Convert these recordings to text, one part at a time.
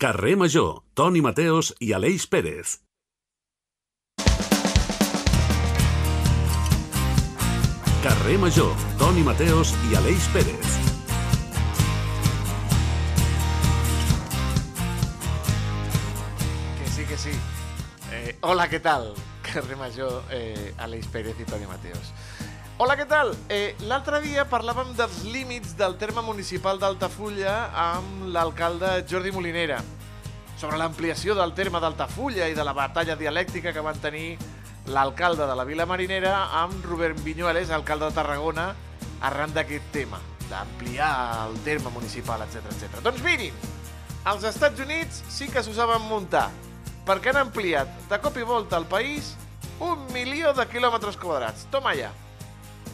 Carrer Major, Toni Mateos i Aleix Pérez. Carrer Major, Toni Mateos i Aleix Pérez. Que sí, que sí. Eh, hola, què tal? Carrer Major, eh, Aleix Pérez i Toni Mateos. Hola, què tal? Eh, L'altre dia parlàvem dels límits del terme municipal d'Altafulla amb l'alcalde Jordi Molinera sobre l'ampliació del terme d'Altafulla i de la batalla dialèctica que van tenir l'alcalde de la Vila Marinera amb Robert Viñuales, alcalde de Tarragona, arran d'aquest tema, d'ampliar el terme municipal, etc etc. Doncs mirin, als Estats Units sí que s'ho saben muntar, perquè han ampliat de cop i volta al país un milió de quilòmetres quadrats. Toma ja.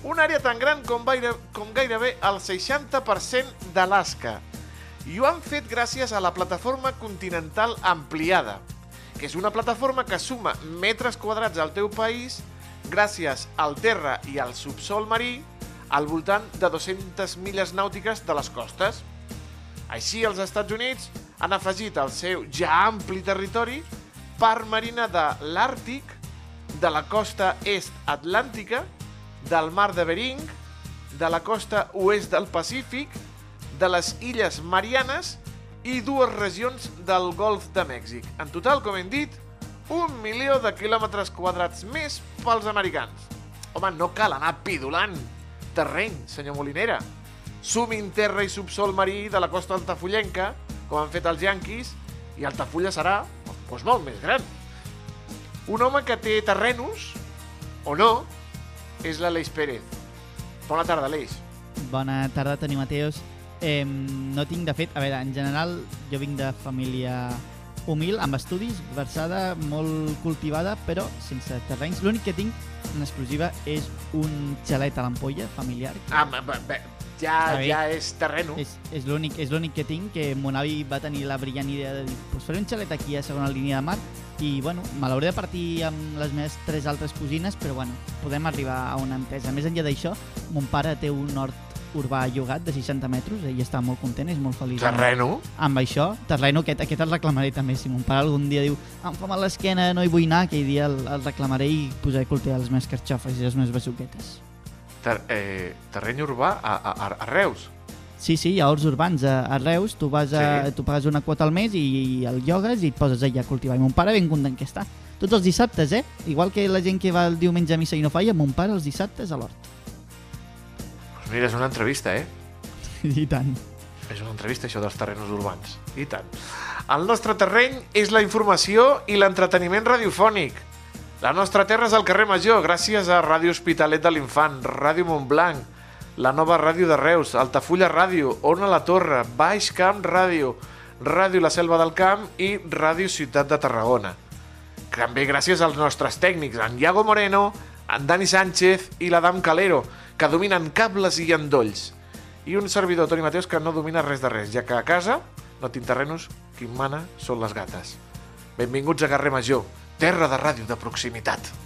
Una àrea tan gran com, gaire, com gairebé el 60% d'Alaska. I ho han fet gràcies a la plataforma continental ampliada, que és una plataforma que suma metres quadrats al teu país gràcies al terra i al subsol marí al voltant de 200 milles nàutiques de les costes. Així, els Estats Units han afegit al seu ja ampli territori part marina de l'Àrtic, de la costa est atlàntica, del mar de Bering, de la costa oest del Pacífic, de les Illes Marianes i dues regions del Golf de Mèxic. En total, com hem dit, un milió de quilòmetres quadrats més pels americans. Home, no cal anar pidolant terreny, senyor Molinera. Sumin terra i subsol marí de la costa altafullenca, com han fet els yanquis, i Altafulla serà doncs, molt més gran. Un home que té terrenos, o no, és l'Aleix Pérez. Bona tarda, Aleix. Bona tarda, Toni Mateos. Eh, no tinc, de fet, a veure, en general jo vinc de família humil, amb estudis, versada, molt cultivada, però sense terrenys. L'únic que tinc en exclusiva és un xalet a l'ampolla familiar. Ah, bé, bé, ja, ja és terreno. És, és l'únic que tinc, que mon avi va tenir la brillant idea de dir pues faré un xalet aquí a segona línia de mar i, bueno, me l'hauré de partir amb les meves tres altres cosines, però, bueno, podem arribar a una entesa. Més enllà d'això, mon pare té un hort urbà llogat de 60 metres, ell està molt content, és molt feliç Terreno? amb això. Terreno, aquest, aquest el reclamaré també. Si mon pare algun dia diu em fa mal l'esquena, no hi vull anar, aquell dia el, el reclamaré i posaré a cultivar les meves carxofes i les meves besuquetes. Ter eh, terreny urbà a, a- a Reus. Sí, sí, hi ha horts urbans a, a Reus, tu, vas a, Sí. tu pagues una quota al mes i, i el llogues i et poses allà a cultivar. I mon pare ben content que està. Tots els dissabtes, eh? Igual que la gent que va el diumenge a missa i no falla, mon pare els dissabtes a l'hort. Pues mira, és una entrevista, eh? I tant. És una entrevista, això dels terrenos urbans. I tant. El nostre terreny és la informació i l'entreteniment radiofònic. La nostra terra és al carrer Major, gràcies a Ràdio Hospitalet de l'Infant, Ràdio Montblanc, la nova ràdio de Reus, Altafulla Ràdio, Ona la Torre, Baix Camp Ràdio, Ràdio La Selva del Camp i Ràdio Ciutat de Tarragona. També gràcies als nostres tècnics, en Iago Moreno, en Dani Sánchez i l'Adam Calero, que dominen cables i endolls. I un servidor, Toni Mateus, que no domina res de res, ja que a casa no tinc terrenos, qui mana són les gates. Benvinguts a Carrer Major, terra de ràdio de proximitat.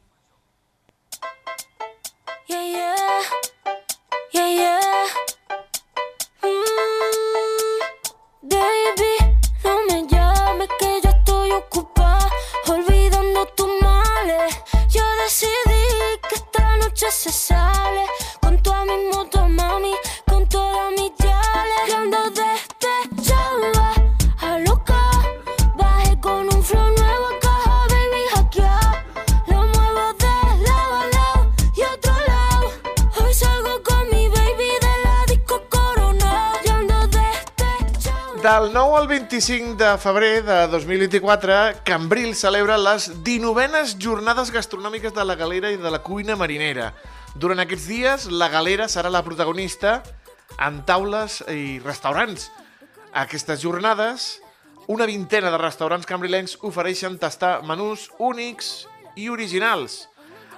Del 9 al 25 de febrer de 2024, Cambril celebra les 19enes jornades gastronòmiques de la galera i de la cuina marinera. Durant aquests dies, la galera serà la protagonista en taules i restaurants. A aquestes jornades, una vintena de restaurants cambrilencs ofereixen tastar menús únics i originals,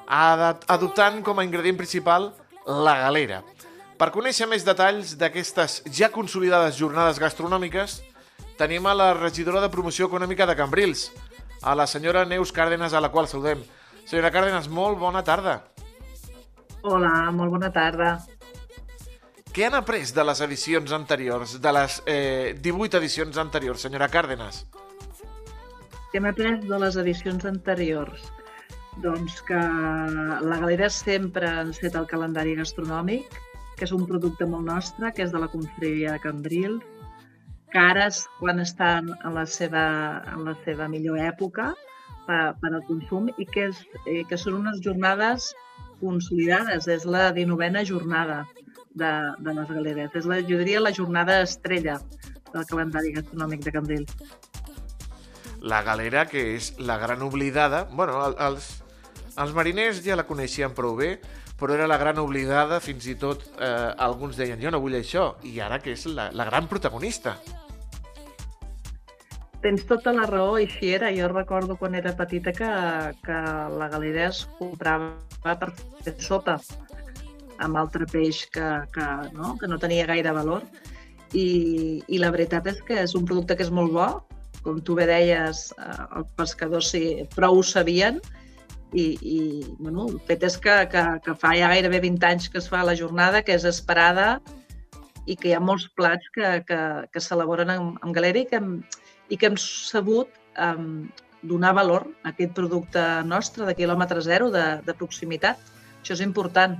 ad- adoptant com a ingredient principal la galera. Per conèixer més detalls d'aquestes ja consolidades jornades gastronòmiques, tenim a la regidora de Promoció Econòmica de Cambrils, a la senyora Neus Càrdenas, a la qual saludem. Senyora Cárdenas, molt bona tarda. Hola, molt bona tarda. Què han après de les edicions anteriors, de les eh, 18 edicions anteriors, senyora Cárdenas? Què hem après de les edicions anteriors? Doncs que la Galera sempre ha set el calendari gastronòmic, que és un producte molt nostre, que és de la confraria de Cambrils, que ara és quan estan en la seva, en la seva millor època per, per al consum i que, és, eh, que són unes jornades consolidades. És la 19a jornada de, de les galeres. És, la, jo diria, la jornada estrella del calendari gastronòmic de Cambrils. La galera, que és la gran oblidada... bueno, el- els, els mariners ja la coneixien prou bé, però era la gran oblidada, fins i tot eh, alguns deien jo no vull això, i ara que és la, la gran protagonista. Tens tota la raó, i així era. Jo recordo quan era petita que, que la galera es comprava per fer sopa amb altre peix que, que, no? que no tenia gaire valor. I, I la veritat és que és un producte que és molt bo. Com tu bé deies, eh, els pescadors sí, prou ho sabien i, i bueno, el fet és que, que, que fa ja gairebé 20 anys que es fa la jornada, que és esperada i que hi ha molts plats que, que, que s'elaboren en, en galera i que, hem, i que hem sabut um, donar valor a aquest producte nostre de quilòmetre zero, de, de proximitat. Això és important.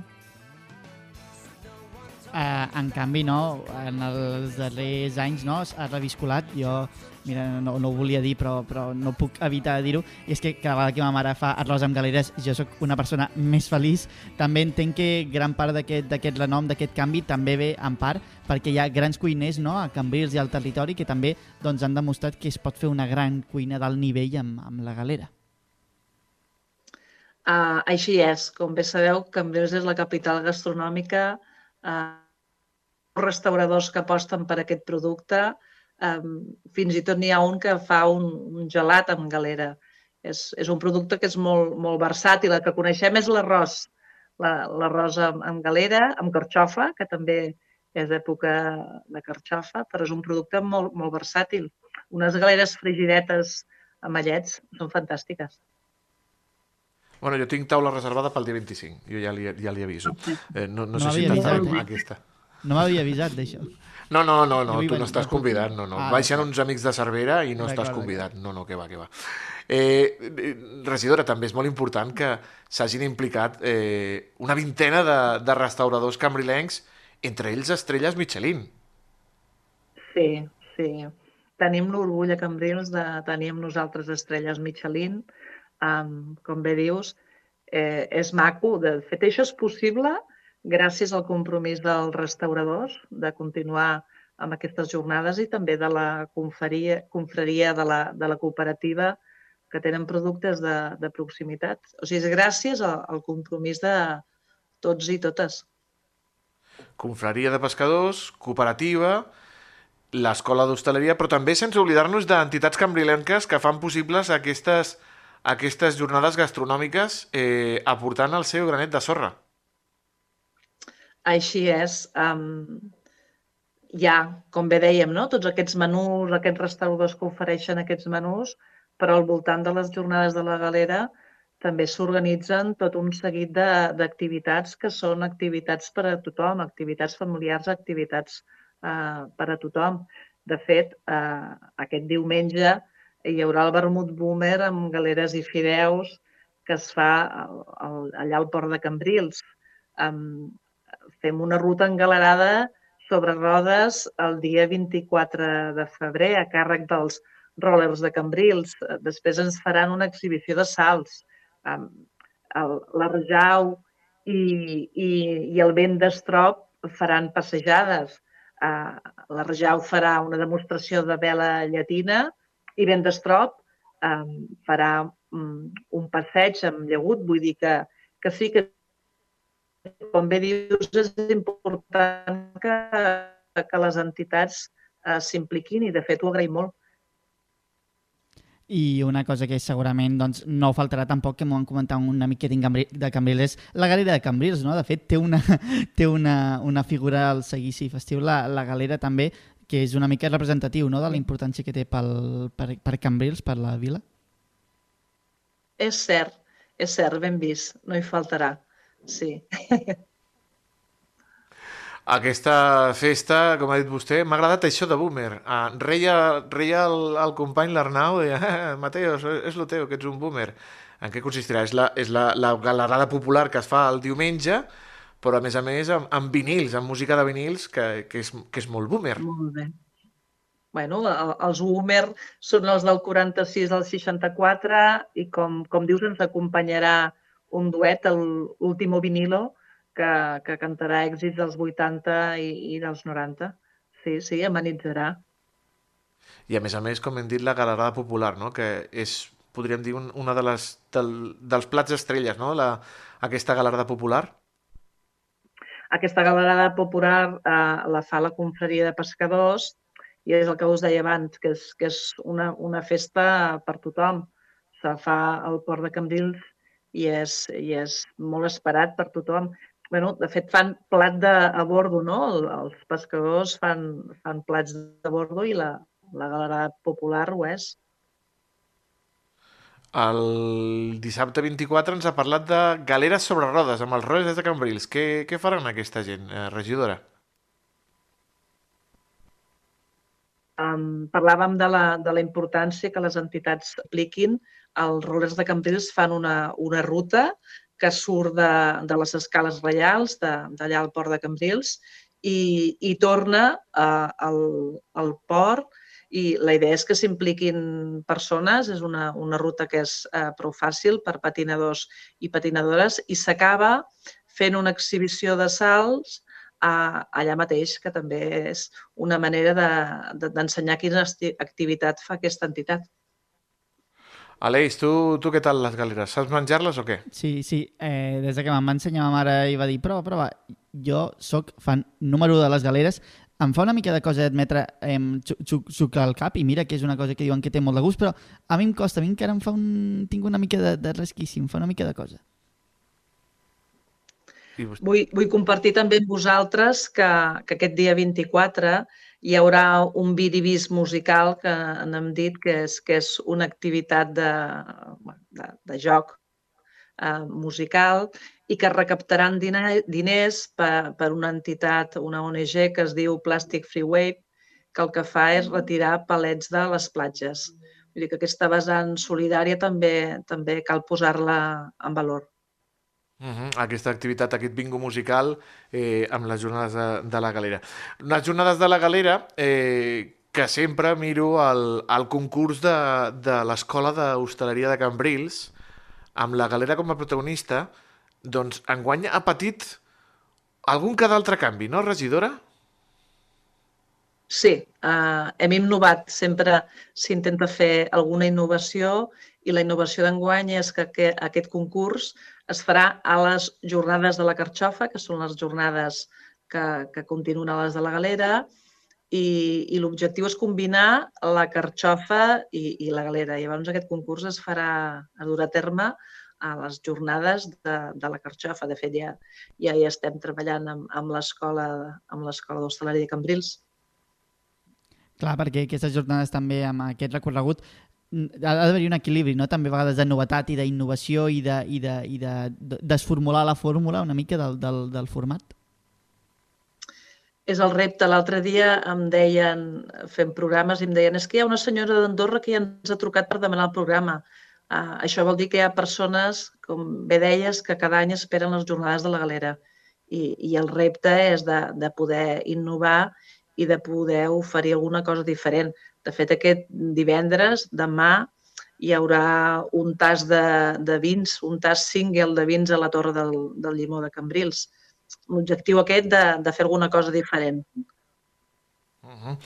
Eh, en canvi, no, en els darrers anys no, ha reviscolat. Jo, mira, no, no ho volia dir, però, però no puc evitar dir-ho. I és que cada vegada que ma mare fa arròs amb galeres, jo sóc una persona més feliç. També entenc que gran part d'aquest renom, d'aquest canvi, també ve en part perquè hi ha grans cuiners no, a Cambrils i al territori que també doncs, han demostrat que es pot fer una gran cuina d'alt nivell amb, amb la galera. Uh, així és. Com bé sabeu, Cambrils és la capital gastronòmica. Uh, restauradors que aposten per aquest producte. Um, fins i tot n'hi ha un que fa un, un gelat amb galera. És, és un producte que és molt, molt versàtil. El que coneixem és l'arròs. La- L'arròs amb, amb galera, amb carxofa, que també és època de carxofa, però és un producte molt, molt versàtil. Unes galeres frigidetes amb allets són fantàstiques. Bueno, jo tinc taula reservada pel dia 25, jo ja li, ja li aviso. Eh, no, no, No sé si avisat, eh? aquesta. No m'havia avisat d'això. No, no, no, no, tu no estàs convidat, no, no. Ah, Baixen uns amics de Cervera i no estàs convidat. No, no, que va, que va. Eh, eh, regidora, també és molt important que s'hagin implicat eh, una vintena de, de restauradors cambrilencs, entre ells estrelles Michelin. Sí, sí. Tenim l'orgull a Cambrils de tenir amb nosaltres estrelles Michelin. Um, com bé dius, eh, és maco. De fet, això és possible gràcies al compromís dels restauradors de continuar amb aquestes jornades i també de la confraria, confraria de, la, de la cooperativa que tenen productes de, de proximitat. O sigui, és gràcies al, al compromís de tots i totes. Confraria de Pescadors, cooperativa, l'Escola d'Hostaleria, però també sense oblidar-nos d'entitats cambrilenques que fan possibles aquestes, aquestes jornades gastronòmiques eh, aportant el seu granet de sorra. Així és. Um, hi ha, com bé dèiem, no? tots aquests menús, aquests restauradors que ofereixen aquests menús, però al voltant de les jornades de la galera també s'organitzen tot un seguit d'activitats que són activitats per a tothom, activitats familiars, activitats eh, per a tothom. De fet, eh, aquest diumenge hi haurà el vermut boomer amb galeres i fideus que es fa al, al, allà al port de Cambrils. Um, fem una ruta engalerada sobre rodes el dia 24 de febrer a càrrec dels rollers de Cambrils. Després ens faran una exhibició de salts. L'Arjau i, i, i el vent d'estrop faran passejades. Uh, L'Arjau farà una demostració de vela llatina i vent d'estrop um, farà um, un passeig amb llagut. Vull dir que, que sí que com bé dius, és important que, que les entitats eh, s'impliquin i, de fet, ho agraïm molt. I una cosa que segurament doncs, no faltarà tampoc, que m'ho han comentat un amic que tinc Cambri- de Cambrils, la galera de Cambrils, no? De fet, té una, té una, una figura al seguici festiu, la, la galera també, que és una mica representatiu no? de la importància que té pel, per, per Cambrils, per la vila. És cert, és cert, ben vist, no hi faltarà. Sí. Aquesta festa, com ha dit vostè, m'ha agradat això de boomer. Ah, reia, reia el, el company l'Arnau, deia, eh, Mateos, és lo teu, que ets un boomer. En què consistirà? És la, és la, la galerada popular que es fa el diumenge, però a més a més amb, amb vinils, amb música de vinils, que, que, és, que és molt boomer. Molt bé. Bueno, el- els boomer són els del 46 al 64 i com, com dius ens acompanyarà un duet, el Último Vinilo, que, que cantarà èxits dels 80 i, i dels 90. Sí, sí, amenitzarà. I a més a més, com hem dit, la galerada popular, no? que és, podríem dir, un, una de les, del, dels plats estrelles, no? la, aquesta galerada popular. Aquesta galerada popular eh, la fa la confraria de pescadors i és el que us deia abans, que és, que és una, una festa per tothom. Se fa al port de Cambrils i és, i és molt esperat per tothom. bueno, de fet, fan plat de, a bordo, no? El- Els pescadors fan, fan plats de bordo i la, la galerada popular ho és. El dissabte 24 ens ha parlat de galeres sobre rodes amb els rodes de Cambrils. Què, què faran aquesta gent, eh, regidora? Um, parlàvem de la, de la importància que les entitats apliquin. Els rollers de Cambrils fan una, una ruta que surt de, de les escales reials, d'allà al port de Cambrils, i, i torna uh, al, al port i la idea és que s'impliquin persones, és una, una ruta que és uh, prou fàcil per patinadors i patinadores i s'acaba fent una exhibició de salts uh, allà mateix, que també és una manera d'ensenyar de, de, quina activitat fa aquesta entitat. Aleix, tu, tu què tal les galeres? Saps menjar-les o què? Sí, sí. Eh, des de que me'n va ensenyar ma mare i va dir prova, prova. Jo sóc fan número de les galeres. Em fa una mica de cosa admetre eh, xucar el cap i mira que és una cosa que diuen que té molt de gust, però a mi em costa, a mi encara em fa un... tinc una mica de, de resquici, em fa una mica de cosa. Vull, vull compartir també amb vosaltres que, que aquest dia 24 hi haurà un biribis musical que n'hem dit que és, que és una activitat de, de, de joc eh, musical i que recaptaran diners per, per una entitat, una ONG que es diu Plastic Free Wave, que el que fa és retirar palets de les platges. Vull dir que aquesta vessant solidària també també cal posar-la en valor. Uh -huh. Aquesta activitat, aquest bingo musical eh, amb les jornades de, de la galera. Les jornades de la galera, eh, que sempre miro el, el concurs de, de l'Escola d'Hostaleria de Cambrils, amb la galera com a protagonista, doncs enguany ha patit algun que d'altre canvi, no, regidora? Sí, eh, hem innovat. Sempre s'intenta fer alguna innovació i la innovació d'enguany és que, que aquest concurs es farà a les jornades de la Carxofa, que són les jornades que, que continuen a les de la Galera, i, i l'objectiu és combinar la Carxofa i, i la Galera. Llavors aquest concurs es farà a dur a terme a les jornades de, de la Carxofa. De fet, ja, ja hi estem treballant amb, amb l'escola amb l'escola d'hostaleria de Cambrils. Clar, perquè aquestes jornades també amb aquest recorregut ha d'haver-hi un equilibri, no? també a vegades de novetat i d'innovació i, de, i, de, i de, de desformular la fórmula una mica del, del, del format. És el repte. L'altre dia em deien, fent programes, i em deien és que hi ha una senyora d'Andorra que ja ens ha trucat per demanar el programa. Uh, això vol dir que hi ha persones, com bé deies, que cada any esperen les jornades de la galera. I, i el repte és de, de poder innovar i de poder oferir alguna cosa diferent. De fet, aquest divendres, demà, hi haurà un tas de, de vins, un tas single de vins a la Torre del, del Llimó de Cambrils. L'objectiu aquest de, de fer alguna cosa diferent. Uh -huh.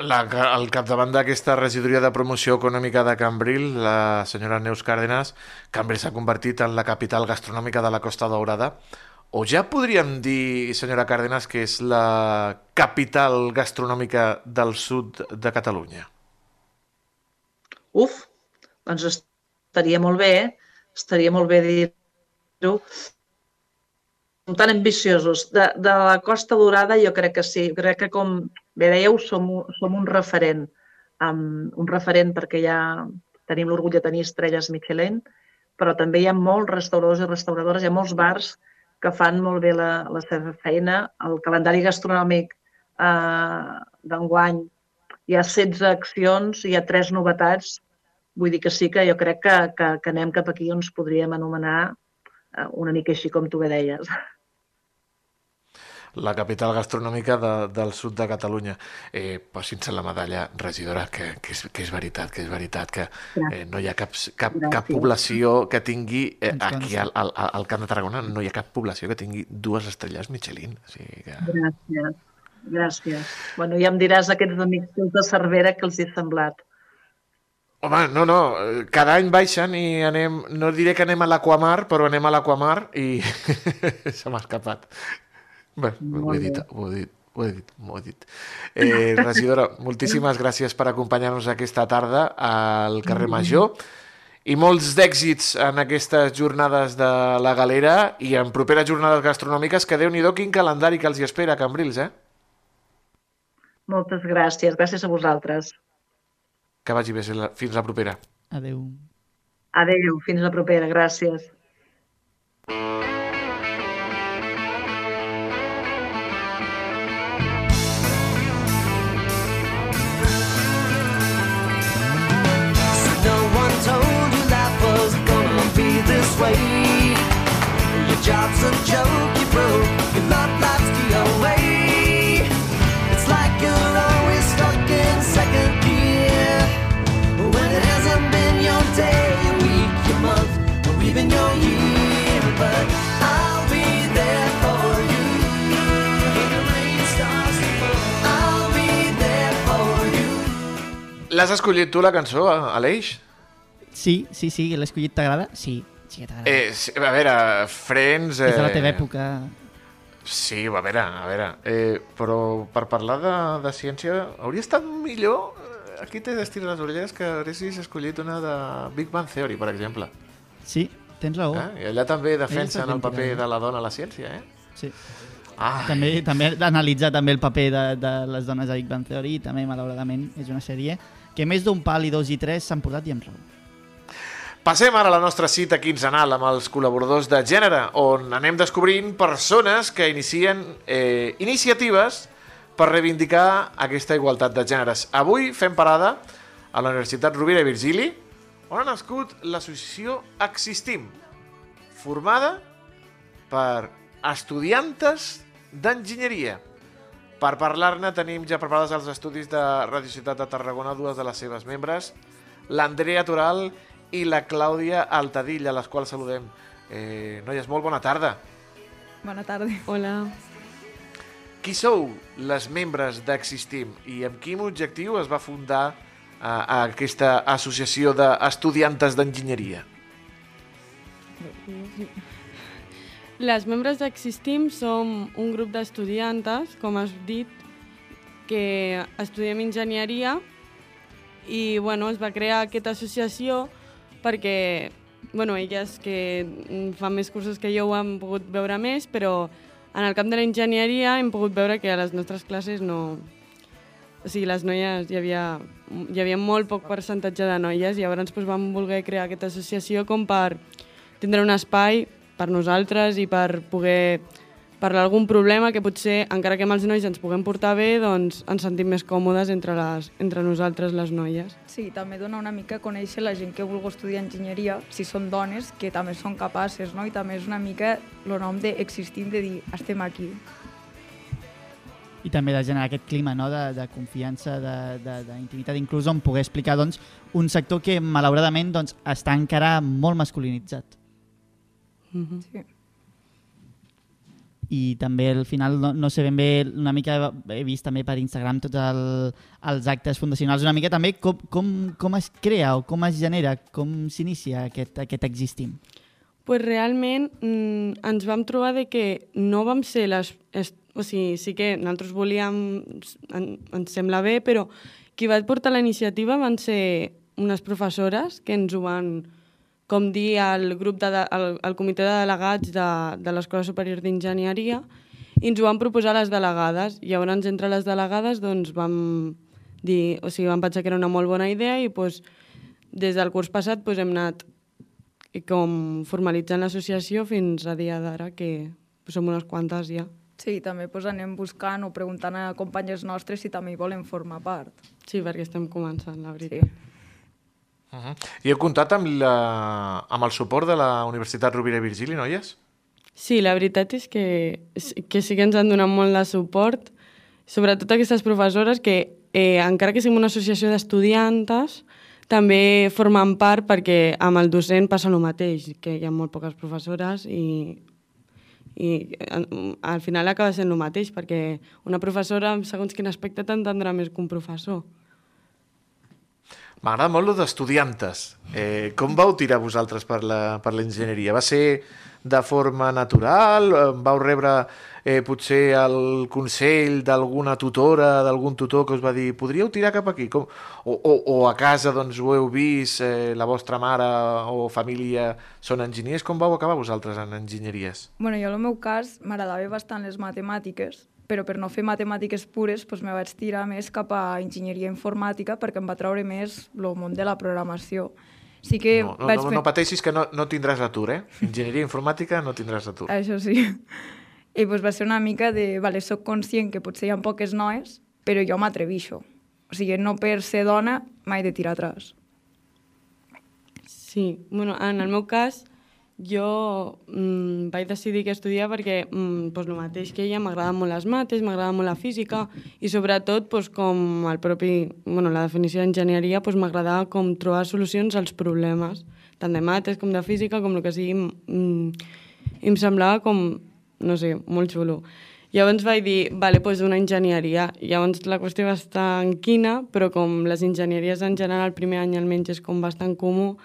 La, al capdavant d'aquesta regidoria de promoció econòmica de Cambril, la senyora Neus Cárdenas, Cambril s'ha convertit en la capital gastronòmica de la Costa Daurada. O ja podríem dir, senyora Cárdenas, que és la capital gastronòmica del sud de Catalunya? Uf, doncs estaria molt bé, estaria molt bé dir-ho. Som tan ambiciosos. De, de la Costa Dorada jo crec que sí. Crec que, com bé dèieu, som, som un referent. Um, un referent perquè ja tenim l'orgull de tenir estrelles Michelin, però també hi ha molts restauradors i restauradores, hi ha molts bars que fan molt bé la, la seva feina. El calendari gastronòmic eh, d'enguany hi ha 16 accions, hi ha 3 novetats, vull dir que sí que jo crec que, que, que anem cap aquí on ens podríem anomenar eh, una mica així com tu bé deies. La capital gastronòmica de, del sud de Catalunya. Eh, Posin-se la medalla, regidora, que, que, és, que és veritat, que és veritat que eh, no hi ha cap, cap, cap població que tingui, eh, aquí al, al, al Camp de Tarragona, no hi ha cap població que tingui dues estrelles Michelin. O sigui que... Gràcies, gràcies. Bueno, ja em diràs aquests amics de Cervera que els he semblat. Home, no, no, cada any baixen i anem, no diré que anem a l'Aquamar, però anem a l'Aquamar i se m'ha escapat. Bé, ho he dit, ho he dit, ho he dit, ho he dit. Eh, regidora, moltíssimes gràcies per acompanyar-nos aquesta tarda al carrer Major i molts d'èxits en aquestes jornades de la galera i en properes jornades gastronòmiques que déu nhi quin calendari que els hi espera a Cambrils, eh? Moltes gràcies, gràcies a vosaltres. Que vagi bé, fins la propera. Adeu. Adeu, fins la propera, gràcies. way. Job's a joke, you broke. Your love life's the away. It's like you're always stuck in second gear. When it hasn't been your day, your week, your month, or even your year. But I'll be there for you. I'll be there for you. L'has escollit tu, la cançó, Aleix? Sí, sí, sí, l'he escollit, t'agrada? Sí. Sí, eh, sí, a veure, Friends... Eh... És de la teva època... Sí, a veure, a veure. Eh, però per parlar de, de ciència, hauria estat millor... Eh, aquí t'he d'estirar les orelles que haguessis escollit una de Big Bang Theory, per exemple. Sí, tens raó. Eh? I allà també defensen el paper de la dona a la ciència, eh? Sí. Ah. També, també analitzar també el paper de, de les dones a Big Bang Theory i també, malauradament, és una sèrie que més d'un pal i dos i tres s'han portat i amb raó. Passem ara a la nostra cita quinzenal amb els col·laboradors de gènere, on anem descobrint persones que inicien eh, iniciatives per reivindicar aquesta igualtat de gèneres. Avui fem parada a la Universitat Rovira i Virgili, on ha nascut l'associació Existim, formada per estudiantes d'enginyeria. Per parlar-ne tenim ja preparades els estudis de Radio Ciutat de Tarragona dues de les seves membres, l'Andrea Toral i i la Clàudia Altadilla, a les quals saludem. Eh, noies, molt bona tarda. Bona tarda. Hola. Qui sou les membres d'Existim i amb quin objectiu es va fundar eh, aquesta associació d'estudiantes d'enginyeria? Les membres d'Existim som un grup d'estudiantes, com has dit, que estudiem enginyeria i bueno, es va crear aquesta associació perquè bueno, elles que fan més cursos que jo ho han pogut veure més, però en el camp de l'enginyeria hem pogut veure que a les nostres classes no... O sigui, les noies, hi havia, hi havia molt poc percentatge de noies i llavors doncs, vam voler crear aquesta associació com per tindre un espai per nosaltres i per poder parlar algun problema que potser, encara que amb els nois ens puguem portar bé, doncs ens sentim més còmodes entre, les, entre nosaltres, les noies. Sí, també dona una mica a conèixer la gent que vulgui estudiar enginyeria, si són dones, que també són capaces, no? I també és una mica el nom d'existir, de dir, estem aquí. I també de generar aquest clima no? de, de confiança, d'intimitat, inclús on poder explicar doncs, un sector que malauradament doncs, està encara molt masculinitzat. Mm -hmm. Sí i també al final no, no sé ben bé, una mica he vist també per Instagram tots el, els actes fundacionals, una mica també com, com, com es crea o com es genera, com s'inicia aquest, aquest Existim? pues realment mm, ens vam trobar de que no vam ser les... Es, o sigui, sí que nosaltres volíem... En, ens sembla bé, però qui va portar la iniciativa van ser unes professores que ens ho van com dir, al grup de, al, al comitè de delegats de, de l'Escola Superior d'Enginyeria i ens ho van proposar les delegades. I llavors, entre les delegades, doncs, vam dir, o sigui, vam pensar que era una molt bona idea i doncs, des del curs passat doncs, hem anat com formalitzant l'associació fins a dia d'ara, que som unes quantes ja. Sí, també pues, anem buscant o preguntant a companyes nostres si també hi volen formar part. Sí, perquè estem començant, la veritat. Sí. Uh -huh. I heu comptat amb, la, amb el suport de la Universitat Rovira i Virgili, noies? Sí, la veritat és que, que sí que ens han donat molt de suport, sobretot aquestes professores que, eh, encara que siguem una associació d'estudiantes, també formen part perquè amb el docent passa el mateix, que hi ha molt poques professores i, i al final acaba sent el mateix, perquè una professora, segons quin aspecte, t'entendrà més que un professor. M'agrada molt lo d'estudiantes. Eh, com vau tirar vosaltres per l'enginyeria? Va ser de forma natural? Eh, vau rebre eh, potser el consell d'alguna tutora, d'algun tutor que us va dir podríeu tirar cap aquí? Com, o, o, o a casa doncs, ho heu vist, eh, la vostra mare o família són enginyers? Com vau acabar vosaltres en enginyeries? Bueno, jo en el meu cas m'agradava bastant les matemàtiques, però per no fer matemàtiques pures doncs me vaig tirar més cap a enginyeria informàtica perquè em va treure més el món de la programació. Sí que no, no, vaig no, no pateixis que no, no tindràs atur, eh? Enginyeria informàtica no tindràs atur. Això sí. I doncs va ser una mica de, vale, soc conscient que potser hi ha poques noes, però jo m'atrevixo. O sigui, no per ser dona mai de tirar atrás. Sí, bueno, en el meu cas, jo mm, vaig decidir que estudiar perquè mm, pues, el mateix que ella m'agrada molt les mates, m'agrada molt la física i sobretot pues, com el propi, bueno, la definició d'enginyeria pues, m'agradava com trobar solucions als problemes, tant de mates com de física, com el que sigui, mm, i em semblava com, no sé, molt xulo. Llavors vaig dir, vale, pues una enginyeria. Llavors la qüestió va estar en quina, però com les enginyeries en general el primer any almenys és com bastant comú,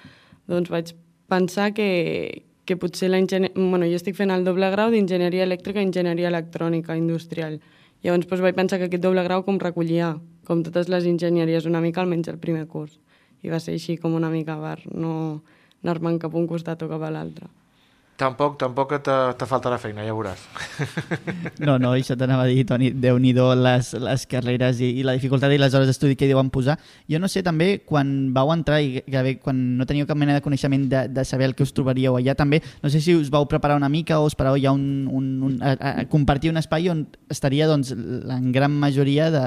doncs vaig pensar que, que potser la bueno, jo estic fent el doble grau d'enginyeria elèctrica i enginyeria electrònica industrial. Llavors doncs, vaig pensar que aquest doble grau com recollia, com totes les enginyeries, una mica almenys el primer curs. I va ser així com una mica bar, no anar-me'n cap un costat o cap a l'altre. Tampoc, tampoc te, te faltarà feina, ja veuràs. No, no, això t'anava a dir, Toni, déu nhi les, les carreres i, i la dificultat i les hores d'estudi que hi deuen posar. Jo no sé també, quan vau entrar i gairebé quan no teníeu cap mena de coneixement de, de saber el que us trobaríeu allà també, no sé si us vau preparar una mica o esperàveu ja un, un, un, a, a compartir un espai on estaria doncs, la gran majoria de,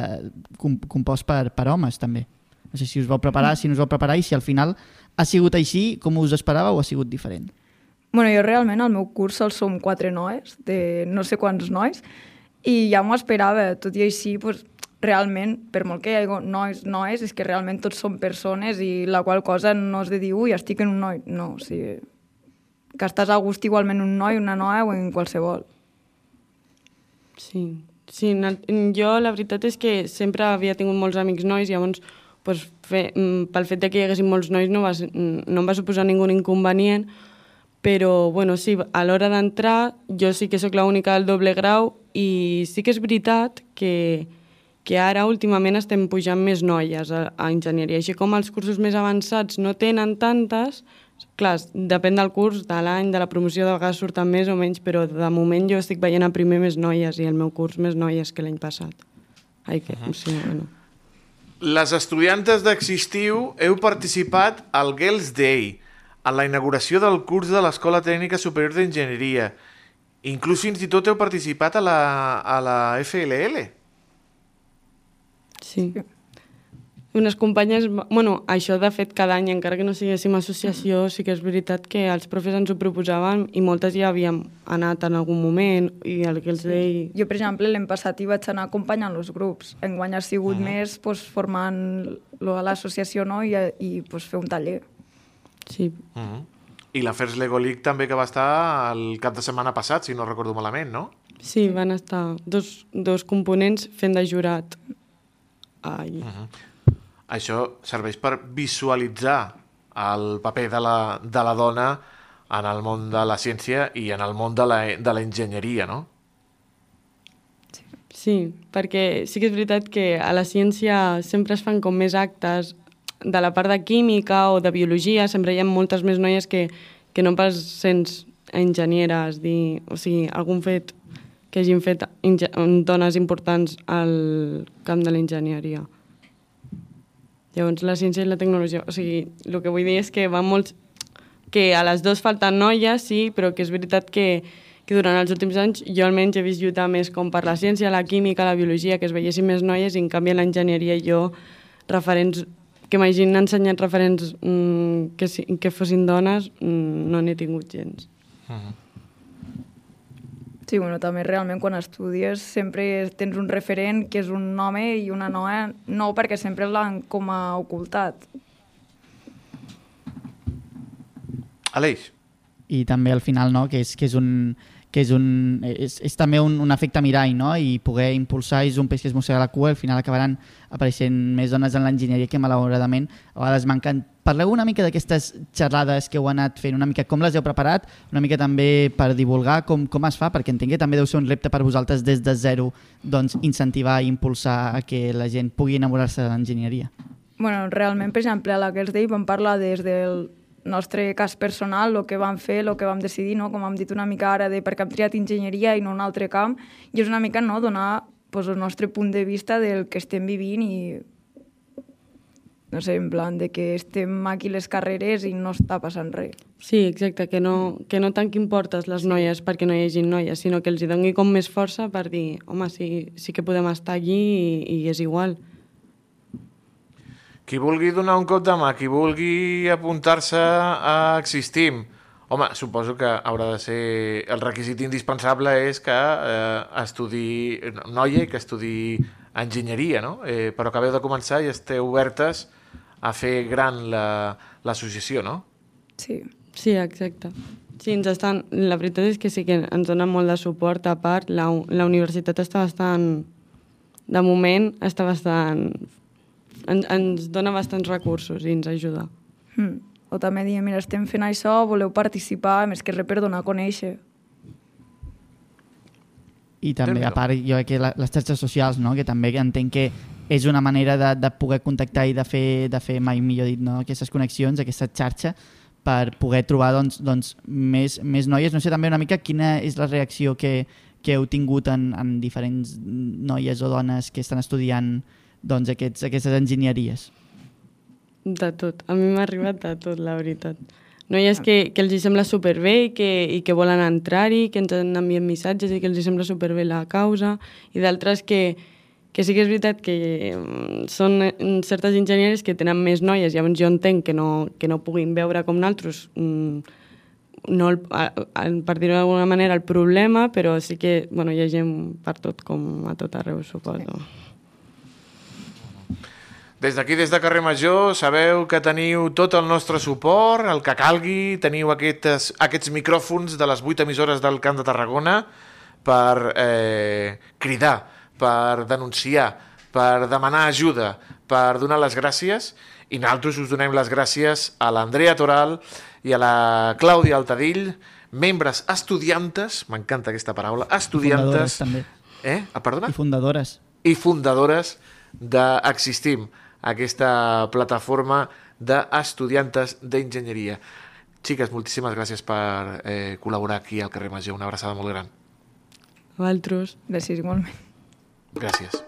compost per, per homes també. No sé si us vau preparar, si no us vau preparar i si al final ha sigut així com us esperàveu o ha sigut diferent. Bueno, jo realment al meu curs sol som quatre nois, de no sé quants nois, i ja m'ho esperava. Tot i així, pues, realment, per molt que hi hagi nois, nois, és que realment tots són persones i la qual cosa no és de dir, ui, estic en un noi. No, o sigui, que estàs a gust igualment un noi, una noia o en qualsevol. Sí, sí jo la veritat és que sempre havia tingut molts amics nois, llavors pues, fe, mm, pel fet de que hi haguessin molts nois no, va, no em va suposar ningú inconvenient, però bueno, sí, a l'hora d'entrar jo sí que sóc l'única del doble grau i sí que és veritat que, que ara últimament estem pujant més noies a, a enginyeria, així com els cursos més avançats no tenen tantes, clar, depèn del curs, de l'any, de la promoció, de vegades surten més o menys, però de moment jo estic veient a primer més noies i el meu curs més noies que l'any passat. Ai, que, uh -huh. sí, bueno. Les estudiantes d'Existiu heu participat al Girls Day, en la inauguració del curs de l'Escola Tècnica Superior d'Enginyeria. Inclús fins i tot heu participat a la, a la FLL. Sí. Unes companyes... Bueno, això de fet cada any, encara que no siguéssim associació, sí que és veritat que els profes ens ho proposaven i moltes ja havíem anat en algun moment i el que els sí. deia... Jo, per exemple, l'any passat hi vaig anar acompanyant els grups. Enguany ha sigut uh -huh. més pues, formant l'associació no? i, i pues, fer un taller. Sí. Uh -huh. I la First Lego League també que va estar el cap de setmana passat, si no recordo malament, no? Sí, van estar dos, dos components fent de jurat. Ai. Uh -huh. Això serveix per visualitzar el paper de la, de la dona en el món de la ciència i en el món de la, de la enginyeria, no? Sí, perquè sí que és veritat que a la ciència sempre es fan com més actes de la part de química o de biologia sempre hi ha moltes més noies que, que no pas sents enginyeres, dir, o sigui, algun fet que hagin fet dones importants al camp de l'enginyeria. Llavors, la ciència i la tecnologia... O sigui, el que vull dir és que van molts... que a les dues falten noies, sí, però que és veritat que, que durant els últims anys jo almenys he vist lluitar més com per la ciència, la química, la biologia, que es veiessin més noies, i en canvi a l'enginyeria jo referents que m'hagin ensenyat referents mm, que, si, que fossin dones, mm, no n'he tingut gens. Sí, bueno, també realment quan estudies sempre tens un referent que és un home i una noia, no perquè sempre l'han com a ocultat. Aleix, i també al final no, que és, que és un que és, un, és, és també un, un efecte mirall no? i poder impulsar és un peix que es mossega la cua al final acabaran apareixent més dones en l'enginyeria que malauradament a vegades manquen Parleu una mica d'aquestes xerrades que heu anat fent, una mica com les heu preparat, una mica també per divulgar com, com es fa, perquè entenc que també deu ser un repte per vosaltres des de zero doncs, incentivar i impulsar a que la gent pugui enamorar-se de l'enginyeria. bueno, realment, per exemple, a la Girls Day vam parlar des del nostre cas personal, el que vam fer, el que vam decidir, no? com hem dit una mica ara, de per què hem triat enginyeria i no un altre camp, i és una mica no, donar pues, el nostre punt de vista del que estem vivint i no sé, en plan de que estem aquí les carreres i no està passant res. Sí, exacte, que no, que no tant que importes les noies perquè no hi hagi noies, sinó que els hi doni com més força per dir, home, sí, sí que podem estar allí i, i és igual. Qui vulgui donar un cop de mà, qui vulgui apuntar-se a Existim, home, suposo que haurà de ser... El requisit indispensable és que eh, estudi noia i que estudi enginyeria, no? Eh, però acabeu de començar i esteu obertes a fer gran la- l'associació, no? Sí. Sí, exacte. Sí, ens estan... La veritat és que sí que ens donen molt de suport. A part, la, la universitat està bastant... De moment, està bastant... En, ens dona bastants recursos i ens ajuda. Mm. O també diem, mira, estem fent això, voleu participar, més que res per donar a conèixer. I també, a part, jo crec que les xarxes socials, no? que també entenc que és una manera de, de poder contactar i de fer, de fer mai millor dit, no? aquestes connexions, aquesta xarxa, per poder trobar doncs, doncs, més, més noies. No sé també una mica quina és la reacció que, que heu tingut en, en diferents noies o dones que estan estudiant doncs, aquests, aquestes enginyeries. De tot. A mi m'ha arribat de tot, la veritat. Noies que, que els hi sembla superbé i que, i que volen entrar-hi, que ens han enviat missatges i que els hi sembla superbé la causa, i d'altres que, que sí que és veritat que mm, són eh, certes enginyeries que tenen més noies, llavors jo entenc que no, que no puguin veure com naltros mm, no el, a, a, per dir-ho d'alguna manera, el problema, però sí que bueno, hi ha gent per tot, com a tot arreu, suposo. Des d'aquí, des de Carrer Major, sabeu que teniu tot el nostre suport, el que calgui, teniu aquestes, aquests micròfons de les vuit emissores del Camp de Tarragona per eh, cridar, per denunciar, per demanar ajuda, per donar les gràcies, i nosaltres us donem les gràcies a l'Andrea Toral i a la Clàudia Altadill, membres estudiantes, m'encanta aquesta paraula, estudiantes... Fundadores, també. Eh? Ah, perdona? I fundadores. i fundadores d'Existim, aquesta plataforma d'estudiantes d'enginyeria. Xiques, moltíssimes gràcies per eh, col·laborar aquí al carrer Major. Una abraçada molt gran. Valtros. Gràcies, igualment. Gràcies.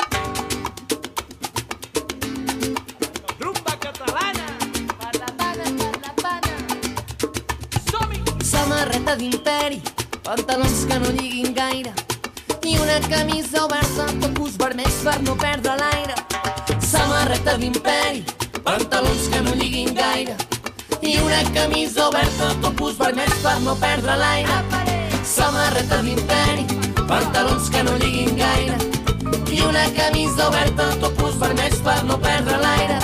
Samarreta d'imperi, pantalons que no lliguin gaire i una camisa oberta, tocos vermells per no perdre l'aire. Samarreta d'imperi, pantalons que no lliguin gaire i una camisa oberta, tocos vermells per no perdre l'aire. Samarreta d'imperi, pantalons que no lliguin gaire i una camisa oberta, tocos vermells per no perdre l'aire.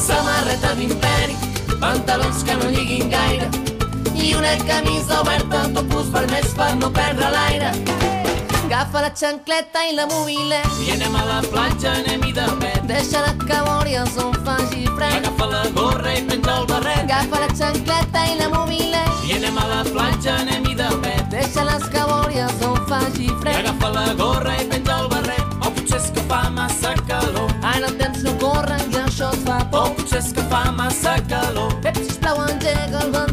Samarreta d'imperi, pantalons que no lliguin gaire i una camisa oberta, topos vermells per no perdre l'aire. Agafa la xancleta i la mobilet, I anem a la platja, anem-hi de pet. deixa la cabòries on faci fred. Agafa la gorra i penja el barret. Agafa la xancleta i la mobilet, I anem a la platja, anem-hi de pet. deixa les cabòries on faci fred. Agafa la gorra i penja el barret. O potser és que fa massa calor. Ara el temps no corre i això es fa O por. potser és que fa massa calor. Pep, sisplau, engega el ventilador.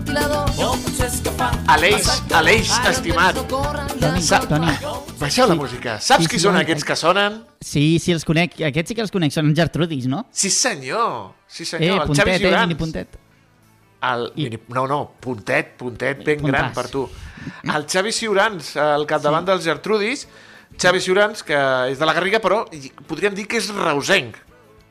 Aleix. Aleix, estimat. Toni, fa Toni. Baixeu la Sí. música. Saps Sí, qui sí, són aquests eh. que sonen? Sí, sí, els conec. Aquests sí que els conec. Són en Gertrudis, no? Sí, senyor. Sí, Eh, senyor. el puntet, Xavi eh, Llorans. mini puntet. El, I- mini- no, no, puntet, puntet ben Puntàs. gran per tu. El Xavi Ciurans, al capdavant sí. dels Gertrudis, Xavi Ciurans, que és de la Garriga, però podríem dir que és reusenc,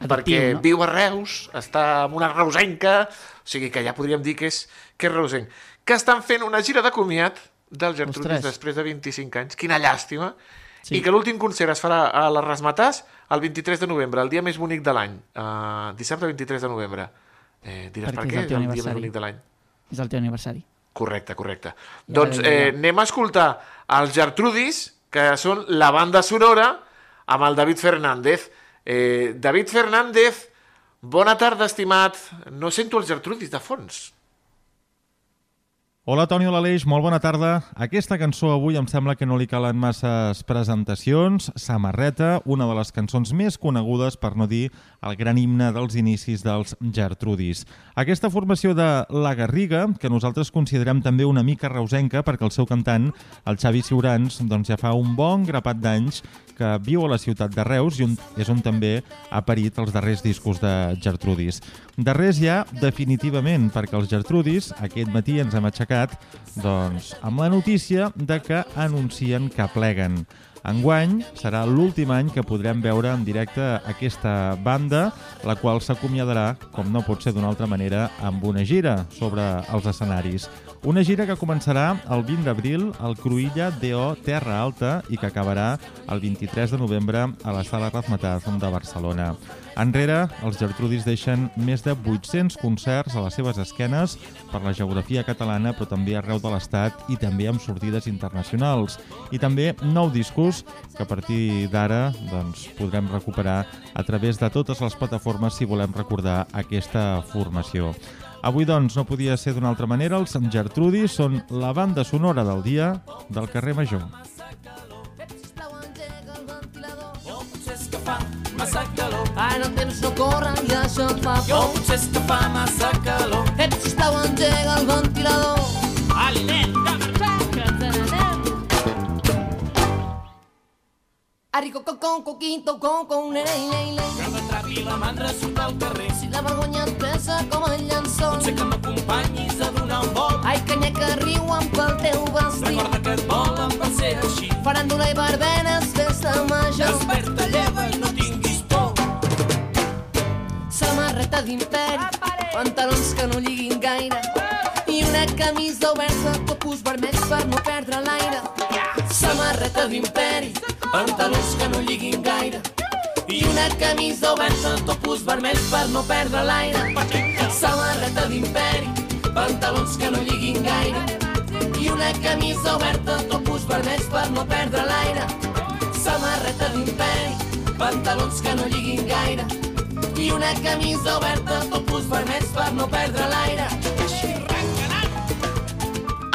Adoptiu, perquè no? viu a Reus, està amb una reusenca, o sigui que ja podríem dir que és, que és reusenc, que estan fent una gira de comiat dels Gertrudis Ostres. després de 25 anys. Quina llàstima. Sí. I que l'últim concert es farà a les Rasmatàs el 23 de novembre, el dia més bonic de l'any. Uh, dissabte 23 de novembre. Eh, diràs Perquè per què el és teu el dia més bonic de l'any? És el teu aniversari. Correcte, correcte. Ja, doncs eh, anem a escoltar els Gertrudis, que són la banda sonora, amb el David Fernández. Eh, David Fernández, bona tarda, estimat. No sento els Gertrudis de fons. Hola, Toni Olaleix, molt bona tarda. Aquesta cançó avui em sembla que no li calen masses presentacions. Samarreta, una de les cançons més conegudes, per no dir el gran himne dels inicis dels Gertrudis. Aquesta formació de La Garriga, que nosaltres considerem també una mica reusenca, perquè el seu cantant, el Xavi Ciurans, doncs ja fa un bon grapat d'anys que viu a la ciutat de Reus i on, és on també ha parit els darrers discos de Gertrudis. Darrers ja, definitivament, perquè els Gertrudis aquest matí ens hem aixecat doncs, amb la notícia de que anuncien que pleguen. Enguany serà l'últim any que podrem veure en directe aquesta banda, la qual s'acomiadarà, com no pot ser d'una altra manera, amb una gira sobre els escenaris. Una gira que començarà el 20 d'abril al Cruïlla DO Terra Alta i que acabarà el 23 de novembre a la Sala Razmataz de Barcelona. Enrere, els Gertrudis deixen més de 800 concerts a les seves esquenes per la geografia catalana, però també arreu de l'Estat i també amb sortides internacionals. I també nou discos que a partir d'ara doncs, podrem recuperar a través de totes les plataformes si volem recordar aquesta formació. Avui, doncs, no podia ser d'una altra manera. Els Gertrudis són la banda sonora del dia del carrer Major. Jo potser massa calor. Ara el temps no corre i això et fa Jo por. potser és que fa massa calor. Ep, sisplau, engega el ventilador. Aliment, que Arrico, con, con, coquito, con, con, nene, nene, nene. Que m'atrapi la mandra surt al carrer. Si la vergonya et pesa com el llençol. Sé que m'acompanyis a donar un volt. Ai, canya que riuen pel teu vestit. Recorda que et volen per ser així. Faràndula i barbenes, festa major. Desperta, lleva Samarreta d'imperi, pantalons que no lliguin gaire i una camisa oberta, topus vermells per no perdre l'aire. Samarreta d'imperi, Pantalons que no lliguin gaire. I una camisa oberta, topus vermells per no perdre l'aire. samarreta d'imperi, Pantalons que no lliguin gaire. i una camisa oberta, topus vermells per no perdre l'aire. Samarreta d'imperi, Pantalons que no lliguin gaire. I una camisa oberta, topus vermells per no perdre l'aire.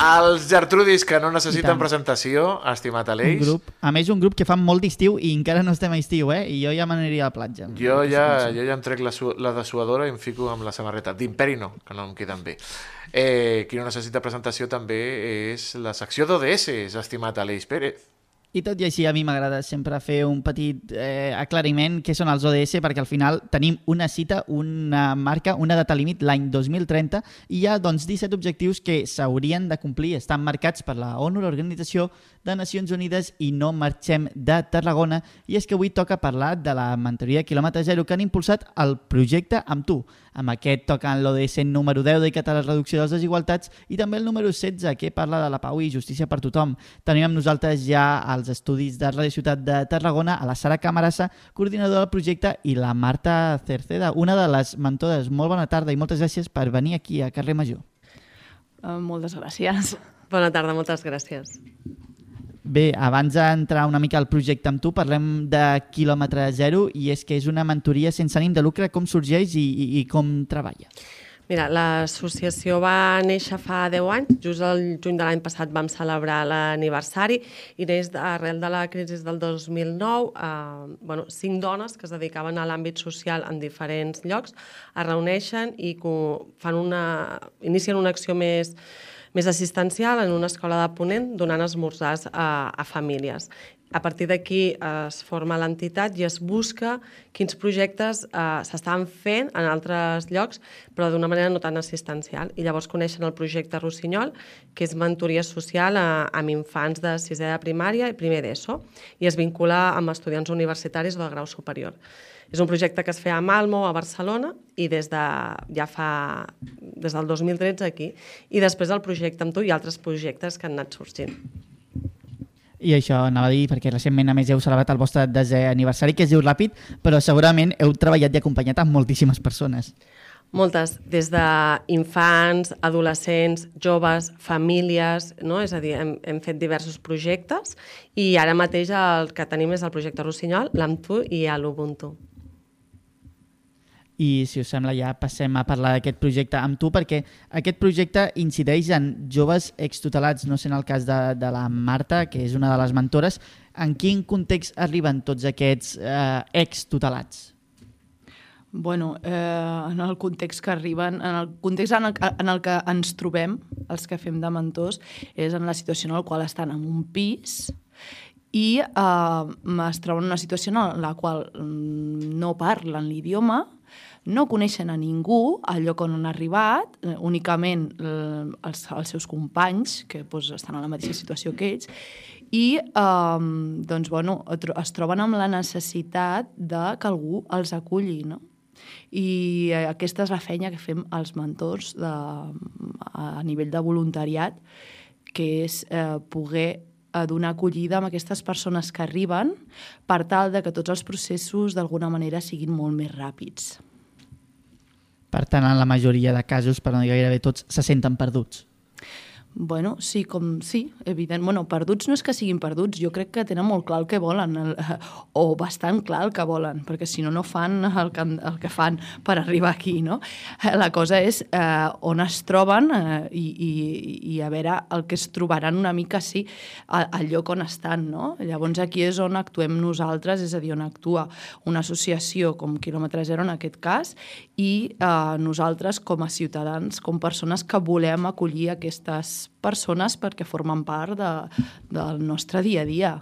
Els Gertrudis, que no necessiten presentació, estimat Un Aleix. grup, a més, un grup que fa molt d'estiu i encara no estem a estiu, eh? I jo ja me n'aniria a la platja. Jo ja, jo ja em trec la, su la dessuadora i em fico amb la samarreta. D'imperi no, que no em queden bé. Eh, qui no necessita presentació també és la secció d'ODS, estimat Aleix Pérez. I tot i així, a mi m'agrada sempre fer un petit eh, aclariment què són els ODS, perquè al final tenim una cita, una marca, una data límit l'any 2030 i hi ha doncs, 17 objectius que s'haurien de complir, estan marcats per la ONU, l'Organització de Nacions Unides i no marxem de Tarragona. I és que avui toca parlar de la mentoria quilòmetre zero que han impulsat el projecte amb tu. Amb aquest toquen l'ODS número 10 dedicat a la reducció de les desigualtats i també el número 16 que parla de la pau i justícia per tothom. Tenim amb nosaltres ja als estudis de Radio Ciutat de Tarragona a la Sara Camarassa, coordinadora del projecte, i la Marta Cerceda, una de les mentores. Molt bona tarda i moltes gràcies per venir aquí a Carrer Major. Uh, moltes gràcies. Bona tarda, moltes gràcies. Bé, abans d'entrar una mica al projecte amb tu, parlem de quilòmetre zero i és que és una mentoria sense ànim de lucre. Com sorgeix i, i, i com treballa? Mira, l'associació va néixer fa 10 anys, just el juny de l'any passat vam celebrar l'aniversari i neix de- arrel de la crisi del 2009, eh, bueno, cinc dones que es dedicaven a l'àmbit social en diferents llocs es reuneixen i fan una, inicien una acció més, més assistencial en una escola de Ponent donant esmorzars a, a famílies. A partir d'aquí es forma l'entitat i es busca quins projectes eh, s'estan fent en altres llocs, però d'una manera no tan assistencial. I llavors coneixen el projecte Rossinyol, que és mentoria social a, amb infants de sisè de primària i primer d'ESO, i es vincula amb estudiants universitaris o de grau superior. És un projecte que es feia a Malmo, a Barcelona, i des de, ja fa, des del 2013 aquí. I després el projecte amb tu i altres projectes que han anat sorgint. I això anava a dir, perquè recentment a més heu celebrat el vostre desè aniversari, que es diu Ràpid, però segurament heu treballat i acompanyat amb moltíssimes persones. Moltes, des d'infants, adolescents, joves, famílies, no? és a dir, hem, hem fet diversos projectes i ara mateix el que tenim és el projecte Rossinyol, l'AMTU i l'Ubuntu. I si us sembla ja passem a parlar d'aquest projecte amb tu perquè aquest projecte incideix en joves extutelats, no sé en el cas de, de la Marta, que és una de les mentores, en quin context arriben tots aquests eh, extutelats? Bueno, eh, en el context que arriben, en el context en el, en el que ens trobem, els que fem de mentors, és en la situació en la qual estan en un pis i eh, es troben en una situació en la qual mm, no parlen l'idioma, no coneixen a ningú al lloc on han arribat, eh, únicament eh, els, els seus companys, que doncs, estan en la mateixa situació que ells, i eh, doncs, bueno, es troben amb la necessitat de que algú els aculli, no? I eh, aquesta és la feina que fem els mentors de, a nivell de voluntariat, que és eh, poder a donar acollida amb aquestes persones que arriben per tal de que tots els processos d'alguna manera siguin molt més ràpids. Per tant, en la majoria de casos, per no dir gairebé tots, se senten perduts. Bueno, sí, com sí, evident. Bueno, perduts no és que siguin perduts, jo crec que tenen molt clar el que volen, el, o bastant clar el que volen, perquè si no, no fan el que, el que fan per arribar aquí, no? La cosa és eh, on es troben eh, i, i, i a veure el que es trobaran una mica, sí, al, lloc on estan, no? Llavors aquí és on actuem nosaltres, és a dir, on actua una associació com Kilòmetre Zero en aquest cas, i eh, nosaltres com a ciutadans, com persones que volem acollir aquestes persones perquè formen part de, del nostre dia a dia.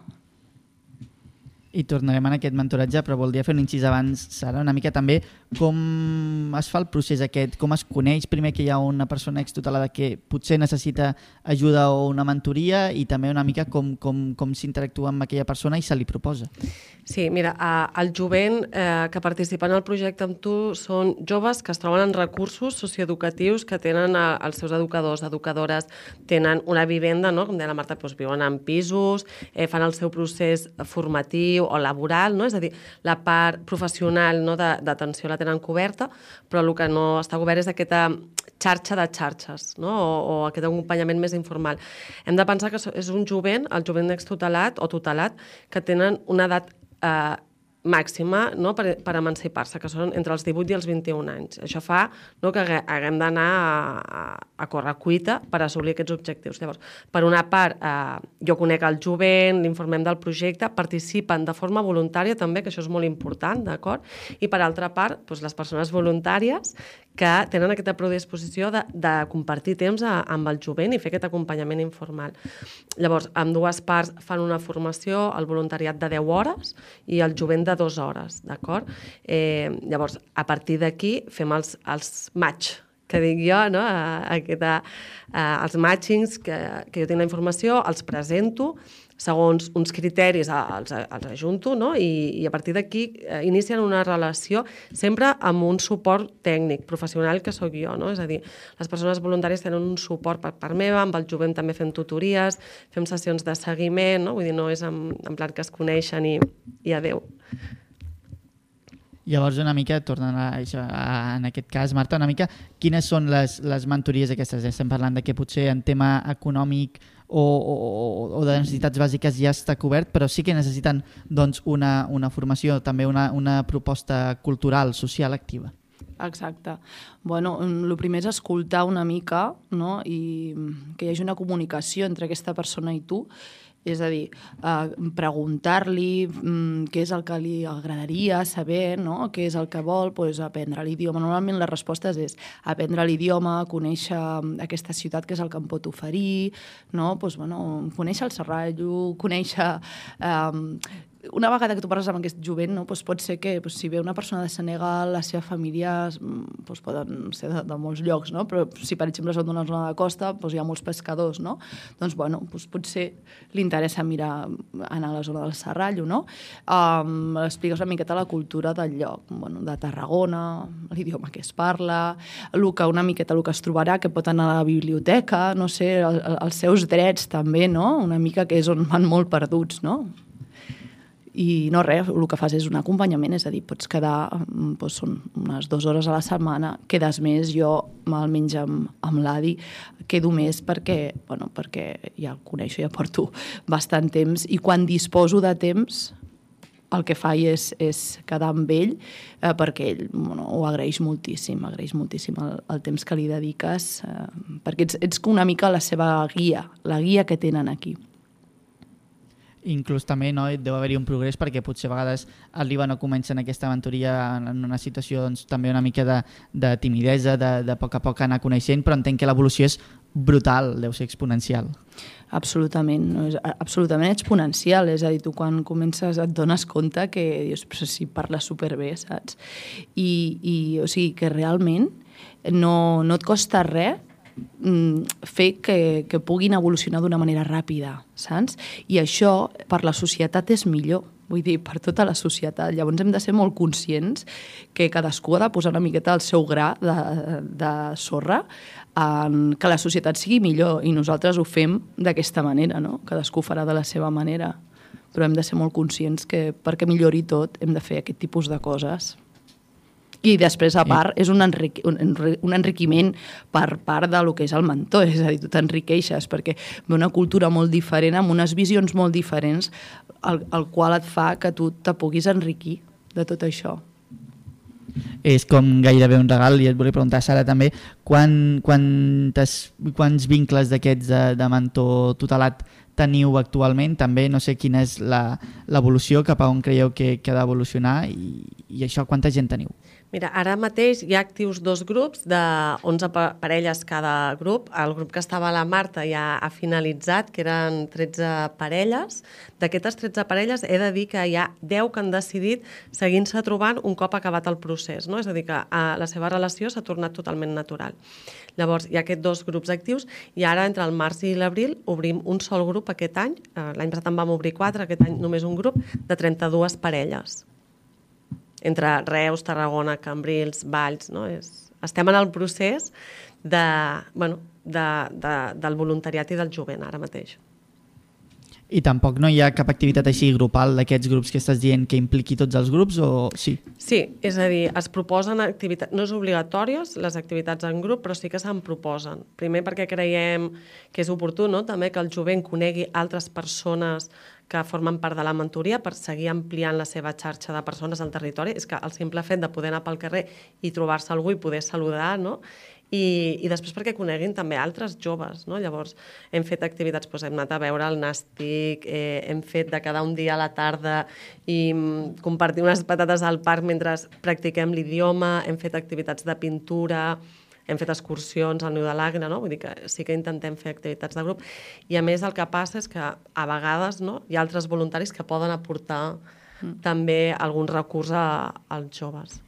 I tornarem en aquest mentoratge, però voldria fer un incís abans, Sara, una mica també com es fa el procés aquest, com es coneix primer que hi ha una persona extutelada que potser necessita ajuda o una mentoria i també una mica com, com, com s'interactua amb aquella persona i se li proposa. Sí, mira, el jovent eh, que participa en el projecte amb tu són joves que es troben en recursos socioeducatius que tenen els seus educadors, educadores, tenen una vivenda, no? com deia la Marta, doncs viuen en pisos, eh, fan el seu procés formatiu o laboral, no? és a dir, la part professional no? d'atenció la tenen coberta, però el que no està cobert és aquesta xarxa de xarxes, no? o, o aquest acompanyament més informal. Hem de pensar que és un jovent, el jovent extutelat o tutelat, que tenen una edat eh, màxima no, per, per emancipar-se, que són entre els 18 i els 21 anys. Això fa no, que haguem d'anar a, a, córrer cuita per assolir aquests objectius. Llavors, per una part, eh, jo conec el jovent, l'informem del projecte, participen de forma voluntària també, que això és molt important, d'acord? I per altra part, doncs, les persones voluntàries que tenen aquesta predisposició de, de compartir temps a, amb el jovent i fer aquest acompanyament informal. Llavors, amb dues parts fan una formació, el voluntariat de 10 hores i el jovent de 2 hores, d'acord? Eh, llavors, a partir d'aquí fem els, els match, que dic jo, no? a, a, a, a, els matchings que, que jo tinc la informació, els presento, segons uns criteris els, els ajunto no? I, i a partir d'aquí eh, inicien una relació sempre amb un suport tècnic, professional que sóc jo. No? És a dir, les persones voluntàries tenen un suport per part meva, amb el jovent també fem tutories, fem sessions de seguiment, no? vull dir, no és en, en plan que es coneixen i, i adeu. Llavors, una mica, tornant a això, a, en aquest cas, Marta, una mica, quines són les, les mentories aquestes? Estem parlant de que potser en tema econòmic o, o, o de necessitats bàsiques ja està cobert, però sí que necessiten doncs, una, una formació, també una, una proposta cultural, social activa. Exacte. Bueno, el primer és escoltar una mica no? i que hi hagi una comunicació entre aquesta persona i tu és a dir, eh, preguntar-li mm, què és el que li agradaria saber, no? què és el que vol, pues, aprendre l'idioma. Normalment la resposta és aprendre l'idioma, conèixer aquesta ciutat que és el que em pot oferir, no? pues, bueno, conèixer el Serrallo, conèixer eh, una vegada que tu parles amb aquest jovent, no, doncs pot ser que doncs, si ve una persona de Senegal, la seva família doncs poden ser de, de molts llocs, no? però si per exemple són d'una zona de costa, doncs hi ha molts pescadors, no? doncs, bueno, doncs potser li interessa mirar, anar a la zona del Serrallo, no? Um, expliques una miqueta la cultura del lloc, bueno, de Tarragona, l'idioma que es parla, el que, una miqueta el que es trobarà, que pot anar a la biblioteca, no sé, el, els seus drets també, no? una mica que és on van molt perduts, no? I no res, el que fas és un acompanyament, és a dir, pots quedar, doncs són unes dues hores a la setmana, quedes més, jo almenys amb, amb l'Adi quedo més perquè, bueno, perquè ja el coneixo, ja porto bastant temps, i quan disposo de temps el que fa és, és quedar amb ell eh, perquè ell bueno, ho agraeix moltíssim, agraeix moltíssim el, el temps que li dediques eh, perquè ets, ets una mica la seva guia, la guia que tenen aquí inclús també no, deu haver-hi un progrés perquè potser a vegades arriben o comencen aquesta aventuria en una situació doncs, també una mica de, de timidesa, de, de poc a poc anar coneixent, però entenc que l'evolució és brutal, deu ser exponencial. Absolutament, no? és absolutament exponencial, és a dir, tu quan comences et dones compte que dius, però si parles superbé, saps? I, i o sigui, que realment no, no et costa res fer que, que puguin evolucionar d'una manera ràpida, saps? I això per la societat és millor, vull dir, per tota la societat. Llavors hem de ser molt conscients que cadascú ha de posar una miqueta el seu gra de, de sorra en que la societat sigui millor i nosaltres ho fem d'aquesta manera, no? Cadascú farà de la seva manera, però hem de ser molt conscients que perquè millori tot hem de fer aquest tipus de coses i després, a part, és un, enric un, un enriquiment per part de lo que és el mentor, és a dir, tu t'enriqueixes perquè ve una cultura molt diferent, amb unes visions molt diferents, el, el qual et fa que tu te puguis enriquir de tot això és com gairebé un regal i et volia preguntar, Sara, també quan, quantes, quants vincles d'aquests de, de mentor tutelat teniu actualment? També no sé quina és l'evolució, cap a on creieu que, que ha d'evolucionar i, i això, quanta gent teniu? Mira, ara mateix hi ha actius dos grups de 11 parelles cada grup. El grup que estava a la Marta ja ha finalitzat, que eren 13 parelles. D'aquestes 13 parelles he de dir que hi ha 10 que han decidit seguint-se trobant un cop acabat el procés. No? És a dir, que eh, la seva relació s'ha tornat totalment natural. Llavors, hi ha aquests dos grups actius i ara, entre el març i l'abril, obrim un sol grup aquest any. Eh, l'any passat en vam obrir quatre, aquest any només un grup de 32 parelles entre Reus, Tarragona, Cambrils, Valls, no? És, estem en el procés de, bueno, de, de, del voluntariat i del jovent ara mateix. I tampoc no hi ha cap activitat així grupal d'aquests grups que estàs dient que impliqui tots els grups o sí? Sí, és a dir, es proposen activitats, no és obligatòries les activitats en grup, però sí que se'n proposen. Primer perquè creiem que és oportú no? també que el jovent conegui altres persones que formen part de la mentoria per seguir ampliant la seva xarxa de persones al territori. És que el simple fet de poder anar pel carrer i trobar-se algú i poder saludar, no? I, i després perquè coneguin també altres joves. No? Llavors, hem fet activitats, doncs, hem anat a veure el nàstic, eh, hem fet de cada un dia a la tarda i mm, compartir unes patates al parc mentre practiquem l'idioma, hem fet activitats de pintura, hem fet excursions al Niu de l'Agna, no? vull dir que sí que intentem fer activitats de grup, i a més el que passa és que a vegades no, hi ha altres voluntaris que poden aportar mm. també algun recurs a, als joves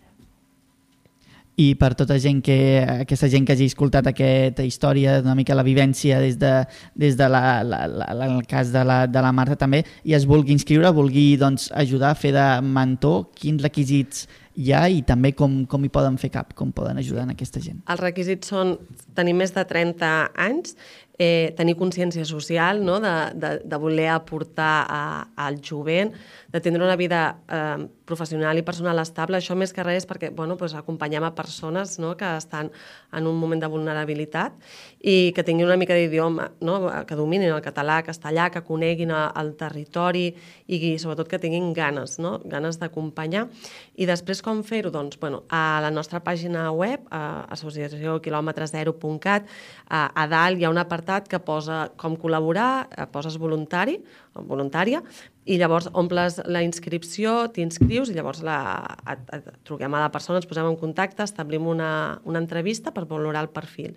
i per tota gent que, aquesta gent que hagi escoltat aquesta història, una mica la vivència des de, des de la, la, la, el cas de la, de la Marta també, i es vulgui inscriure, vulgui doncs, ajudar a fer de mentor, quins requisits hi ha i també com, com hi poden fer cap, com poden ajudar en aquesta gent. Els requisits són tenir més de 30 anys, eh, tenir consciència social, no? de, de, de voler aportar a, al jovent, de tindre una vida eh, professional i personal estable. Això més que res perquè bueno, doncs acompanyem a persones no, que estan en un moment de vulnerabilitat i que tinguin una mica d'idioma, no, que dominin el català, castellà, que coneguin el territori i, sobretot que tinguin ganes, no, ganes d'acompanyar. I després com fer-ho? Doncs, bueno, a la nostra pàgina web, a associaciokilòmetre0.cat, a, a dalt hi ha un apartat que posa com col·laborar, poses voluntari voluntària, i llavors omples la inscripció, t'inscrius i llavors la, et, et, truquem a la persona, ens posem en contacte, establim una, una entrevista per valorar el perfil.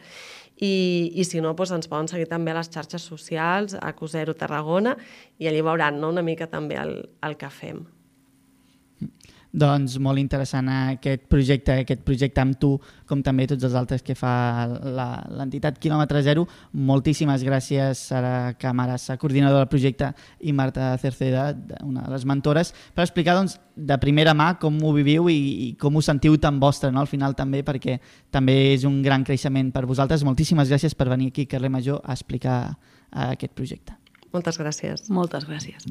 I, i si no, doncs ens poden seguir també a les xarxes socials, a Cosero Tarragona, i allí veuran no, una mica també el, el que fem. Doncs molt interessant aquest projecte, aquest projecte amb tu, com també tots els altres que fa l'entitat Kilòmetre Zero. Moltíssimes gràcies, Sara Camarasa, coordinadora del projecte, i Marta Cerceda, una de les mentores, per explicar doncs, de primera mà com ho viviu i, i com ho sentiu tan vostre no? al final també, perquè també és un gran creixement per vosaltres. Moltíssimes gràcies per venir aquí, Carrer Major, a explicar aquest projecte. Moltes gràcies. Moltes gràcies.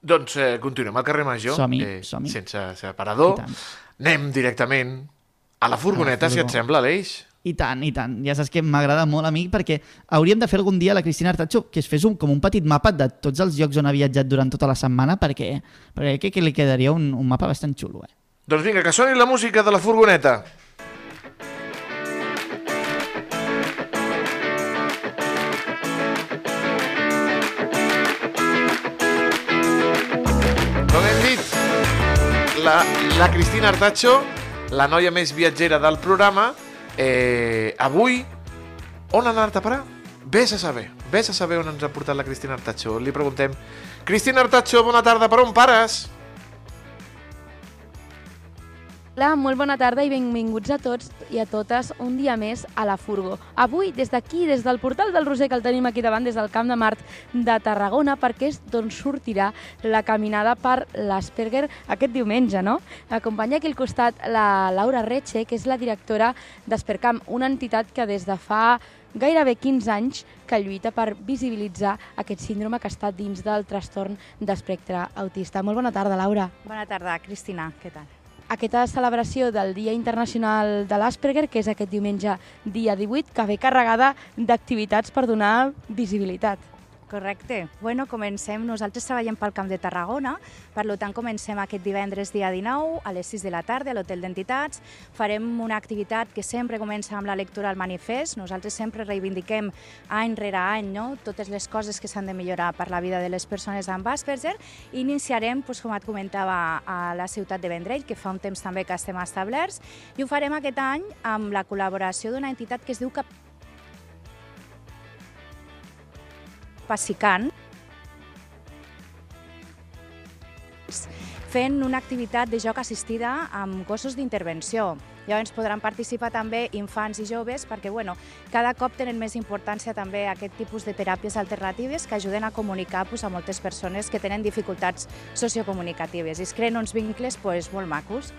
Doncs eh, continuem al carrer Major. Som-hi, eh, som -hi. Sense separador. Anem directament a la furgoneta, a la si et sembla, Aleix. I tant, i tant. Ja saps que m'agrada molt a mi perquè hauríem de fer algun dia la Cristina Artacho que es fes un, com un petit mapa de tots els llocs on ha viatjat durant tota la setmana perquè, perquè crec que li quedaria un, un mapa bastant xulo. Eh? Doncs vinga, que soni la música de la furgoneta. La, la Cristina Artacho, la noia més viatgera del programa, eh, avui, on ha anat a parar? Ves a saber, ves a saber on ens ha portat la Cristina Artacho. Li preguntem, Cristina Artacho, bona tarda, per on pares? Hola, molt bona tarda i benvinguts a tots i a totes un dia més a la Furgo. Avui, des d'aquí, des del portal del Roser, que el tenim aquí davant, des del Camp de Mart de Tarragona, perquè és d'on sortirà la caminada per l'Asperger aquest diumenge, no? Acompanya aquí al costat la Laura Reche, que és la directora d'Aspercamp, una entitat que des de fa gairebé 15 anys que lluita per visibilitzar aquest síndrome que està dins del trastorn d'espectre autista. Molt bona tarda, Laura. Bona tarda, Cristina. Què tal? Aquesta celebració del Dia Internacional de l'Asperger, que és aquest diumenge dia 18, que ve carregada d'activitats per donar visibilitat. Correcte. Bueno, comencem. Nosaltres treballem pel Camp de Tarragona, per tant comencem aquest divendres dia 19 a les 6 de la tarda a l'Hotel d'Entitats. Farem una activitat que sempre comença amb la lectura al manifest. Nosaltres sempre reivindiquem any rere any no? totes les coses que s'han de millorar per la vida de les persones amb Asperger iniciarem, doncs, com et comentava, a la ciutat de Vendrell, que fa un temps també que estem establerts, i ho farem aquest any amb la col·laboració d'una entitat que es diu Cap Passicant, fent una activitat de joc assistida amb gossos d'intervenció. Llavors podran participar també infants i joves perquè bueno, cada cop tenen més importància també aquest tipus de teràpies alternatives que ajuden a comunicar pues, a moltes persones que tenen dificultats sociocomunicatives i es creen uns vincles pues, molt macos.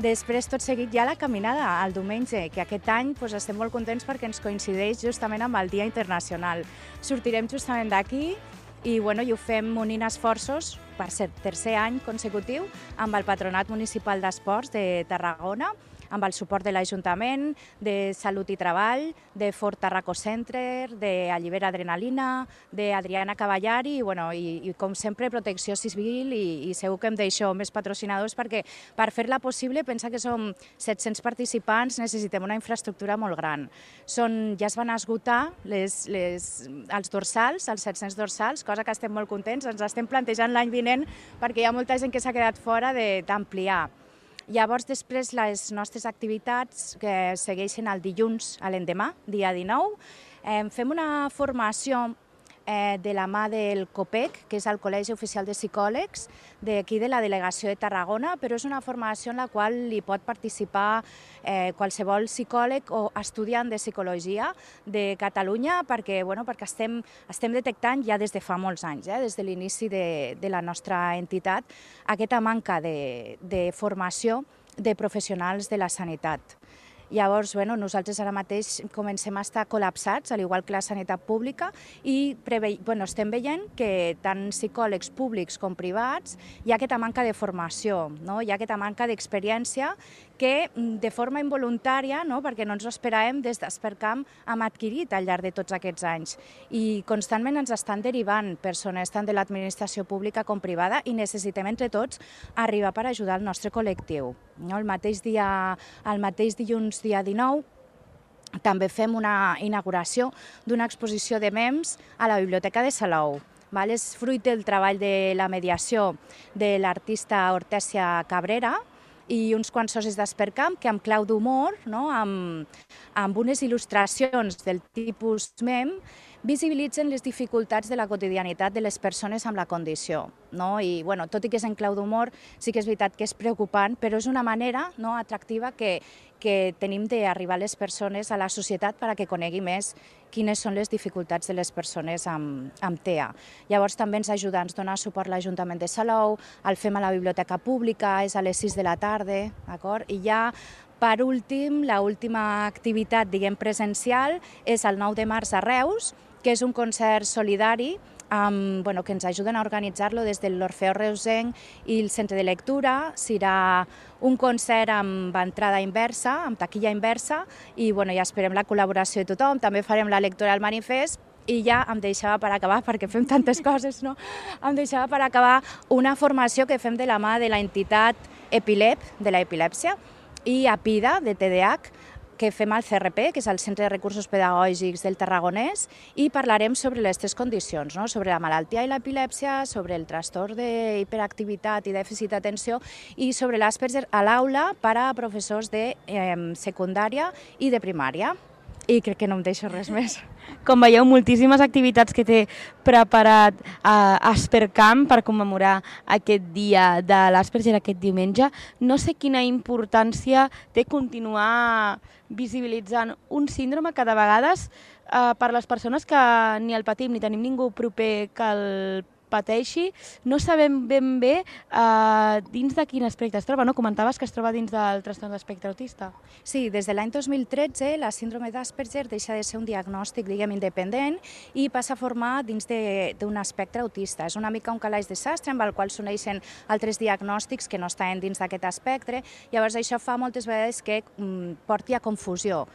Després, tot seguit, ja la caminada al diumenge, que aquest any pues, estem molt contents perquè ens coincideix justament amb el Dia Internacional. Sortirem justament d'aquí i, bueno, i ho fem unint esforços per ser tercer any consecutiu amb el Patronat Municipal d'Esports de Tarragona, amb el suport de l'Ajuntament, de Salut i Treball, de Fort Tarraco Center, de Allibera Adrenalina, d'Adriana Cavallari i, bueno, i, i com sempre Protecció Civil i, i segur que em deixo més patrocinadors perquè per fer-la possible pensa que som 700 participants, necessitem una infraestructura molt gran. Són, ja es van esgotar les, les, els dorsals, els 700 dorsals, cosa que estem molt contents, ens estem plantejant l'any vinent perquè hi ha molta gent que s'ha quedat fora d'ampliar. Llavors, després, les nostres activitats que segueixen el dilluns a l'endemà, dia 19, eh, fem una formació eh, de la mà del COPEC, que és el Col·legi Oficial de Psicòlegs d'aquí de la delegació de Tarragona, però és una formació en la qual hi pot participar eh, qualsevol psicòleg o estudiant de psicologia de Catalunya perquè, bueno, perquè estem, estem detectant ja des de fa molts anys, eh, des de l'inici de, de la nostra entitat, aquesta manca de, de formació de professionals de la sanitat. Llavors, bueno, nosaltres ara mateix comencem a estar col·lapsats, al igual que la sanitat pública, i preve... bueno, estem veient que tant psicòlegs públics com privats hi ha aquesta manca de formació, no? hi ha aquesta manca d'experiència que mm, de forma involuntària, no? perquè no ens ho esperàvem, des d'Espercamp hem adquirit al llarg de tots aquests anys. I constantment ens estan derivant persones tant de l'administració pública com privada i necessitem entre tots arribar per ajudar el nostre col·lectiu. No? El, mateix dia, el mateix dilluns, dia 19, també fem una inauguració d'una exposició de mems a la Biblioteca de Salou. Val? És fruit del treball de la mediació de l'artista Hortèsia Cabrera, i uns quants socis d'Espercamp que amb clau d'humor, no, amb, amb unes il·lustracions del tipus mem, visibilitzen les dificultats de la quotidianitat de les persones amb la condició. No? I, bueno, tot i que és en clau d'humor, sí que és veritat que és preocupant, però és una manera no, atractiva que, que tenim d'arribar les persones, a la societat, per a que conegui més quines són les dificultats de les persones amb, amb TEA. Llavors també ens ajuda, ens dona suport l'Ajuntament de Salou, el fem a la Biblioteca Pública, és a les 6 de la tarda, d'acord? I ja per últim, l última activitat, diguem, presencial és el 9 de març a Reus, que és un concert solidari amb, bueno, que ens ajuden a organitzar-lo des de l'Orfeo Reusenc i el Centre de Lectura. Serà un concert amb entrada inversa, amb taquilla inversa, i bueno, ja esperem la col·laboració de tothom. També farem la lectura del manifest i ja em deixava per acabar, perquè fem tantes coses, no? Em deixava per acabar una formació que fem de la mà de la entitat Epilep, de la epilèpsia, i APIDA, de TDAH, que fem al CRP, que és el Centre de Recursos Pedagògics del Tarragonès, i parlarem sobre les tres condicions, no? sobre la malaltia i l'epilèpsia, sobre el trastorn d'hiperactivitat i dèficit d'atenció i sobre l'Asperger a l'aula per a professors de eh, secundària i de primària. I crec que no em deixo res més. Com veieu, moltíssimes activitats que té preparat eh, Aspercamp per commemorar aquest dia de l'Asperger aquest diumenge. No sé quina importància té continuar visibilitzant un síndrome que de vegades eh, per les persones que ni el patim ni tenim ningú proper que el pateixi, no sabem ben bé uh, dins de quin aspecte es troba. No? Comentaves que es troba dins del trastorn d'espectre autista. Sí, des de l'any 2013 la síndrome d'Asperger deixa de ser un diagnòstic, diguem, independent i passa a formar dins d'un espectre autista. És una mica un calaix de sastre amb el qual s'uneixen altres diagnòstics que no estan dins d'aquest espectre. Llavors això fa moltes vegades que mm, porti a confusió.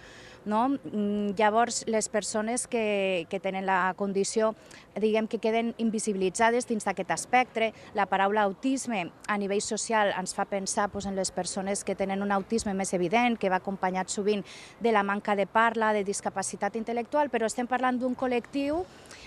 No? Mm, llavors, les persones que, que tenen la condició, diguem que queden invisibilitzades dins d'aquest espectre. La paraula autisme a nivell social ens fa pensar doncs, en les persones que tenen un autisme més evident, que va acompanyat sovint de la manca de parla, de discapacitat intel·lectual, però estem parlant d'un col·lectiu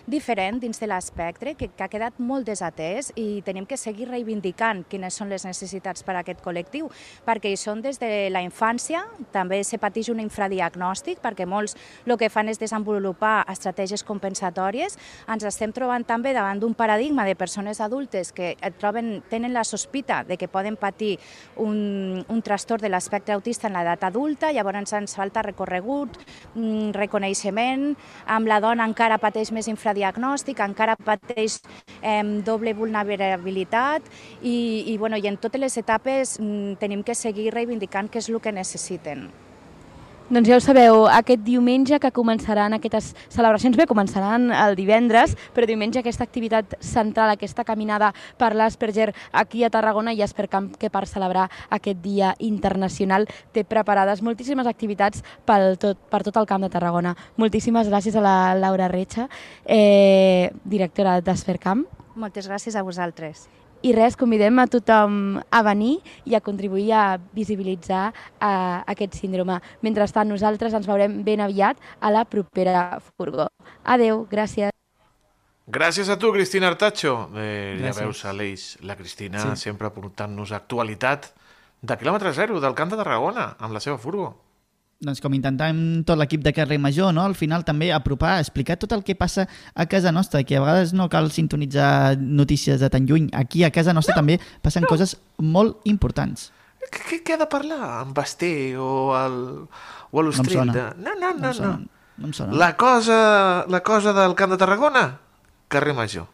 diferent dins de l'espectre, que, que ha quedat molt desatès i tenim que seguir reivindicant quines són les necessitats per a aquest col·lectiu, perquè hi són des de la infància, també se pateix un infradiagnòstic, diagnòstic, perquè molts el que fan és desenvolupar estratègies compensatòries. Ens estem trobant també davant d'un paradigma de persones adultes que troben, tenen la sospita de que poden patir un, un trastorn de l'espectre autista en l'edat adulta, llavors ens falta recorregut, mm, reconeixement, amb la dona encara pateix més infradiagnòstic, encara pateix eh, doble vulnerabilitat i, i, bueno, i en totes les etapes mm, tenim que seguir reivindicant què és el que necessiten. Doncs ja ho sabeu, aquest diumenge que començaran aquestes celebracions, bé, començaran el divendres, però diumenge aquesta activitat central, aquesta caminada per l'Asperger aquí a Tarragona i Aspercamp, que per celebrar aquest dia internacional té preparades moltíssimes activitats pel tot, per tot el camp de Tarragona. Moltíssimes gràcies a la Laura Retxa, eh, directora d'Aspercamp. Moltes gràcies a vosaltres. I res, convidem a tothom a venir i a contribuir a visibilitzar uh, aquest síndrome. Mentrestant, nosaltres ens veurem ben aviat a la propera furgó. Adeu, gràcies. Gràcies a tu, Cristina Artacho. Eh, ja veus, Aleix, la Cristina sí. sempre aportant-nos actualitat de quilòmetre zero del Camp de Tarragona amb la seva furgo doncs com intentàvem tot l'equip de carrer major, no? al final també apropar, explicar tot el que passa a casa nostra, que a vegades no cal sintonitzar notícies de tan lluny. Aquí a casa nostra no, també passen no. coses molt importants. Què, què ha de parlar? En Basté o al, o a l'Ostrell? No, de... no, no, no, no. no. no em sona. La cosa, la cosa del Camp de Tarragona? Carrer Major.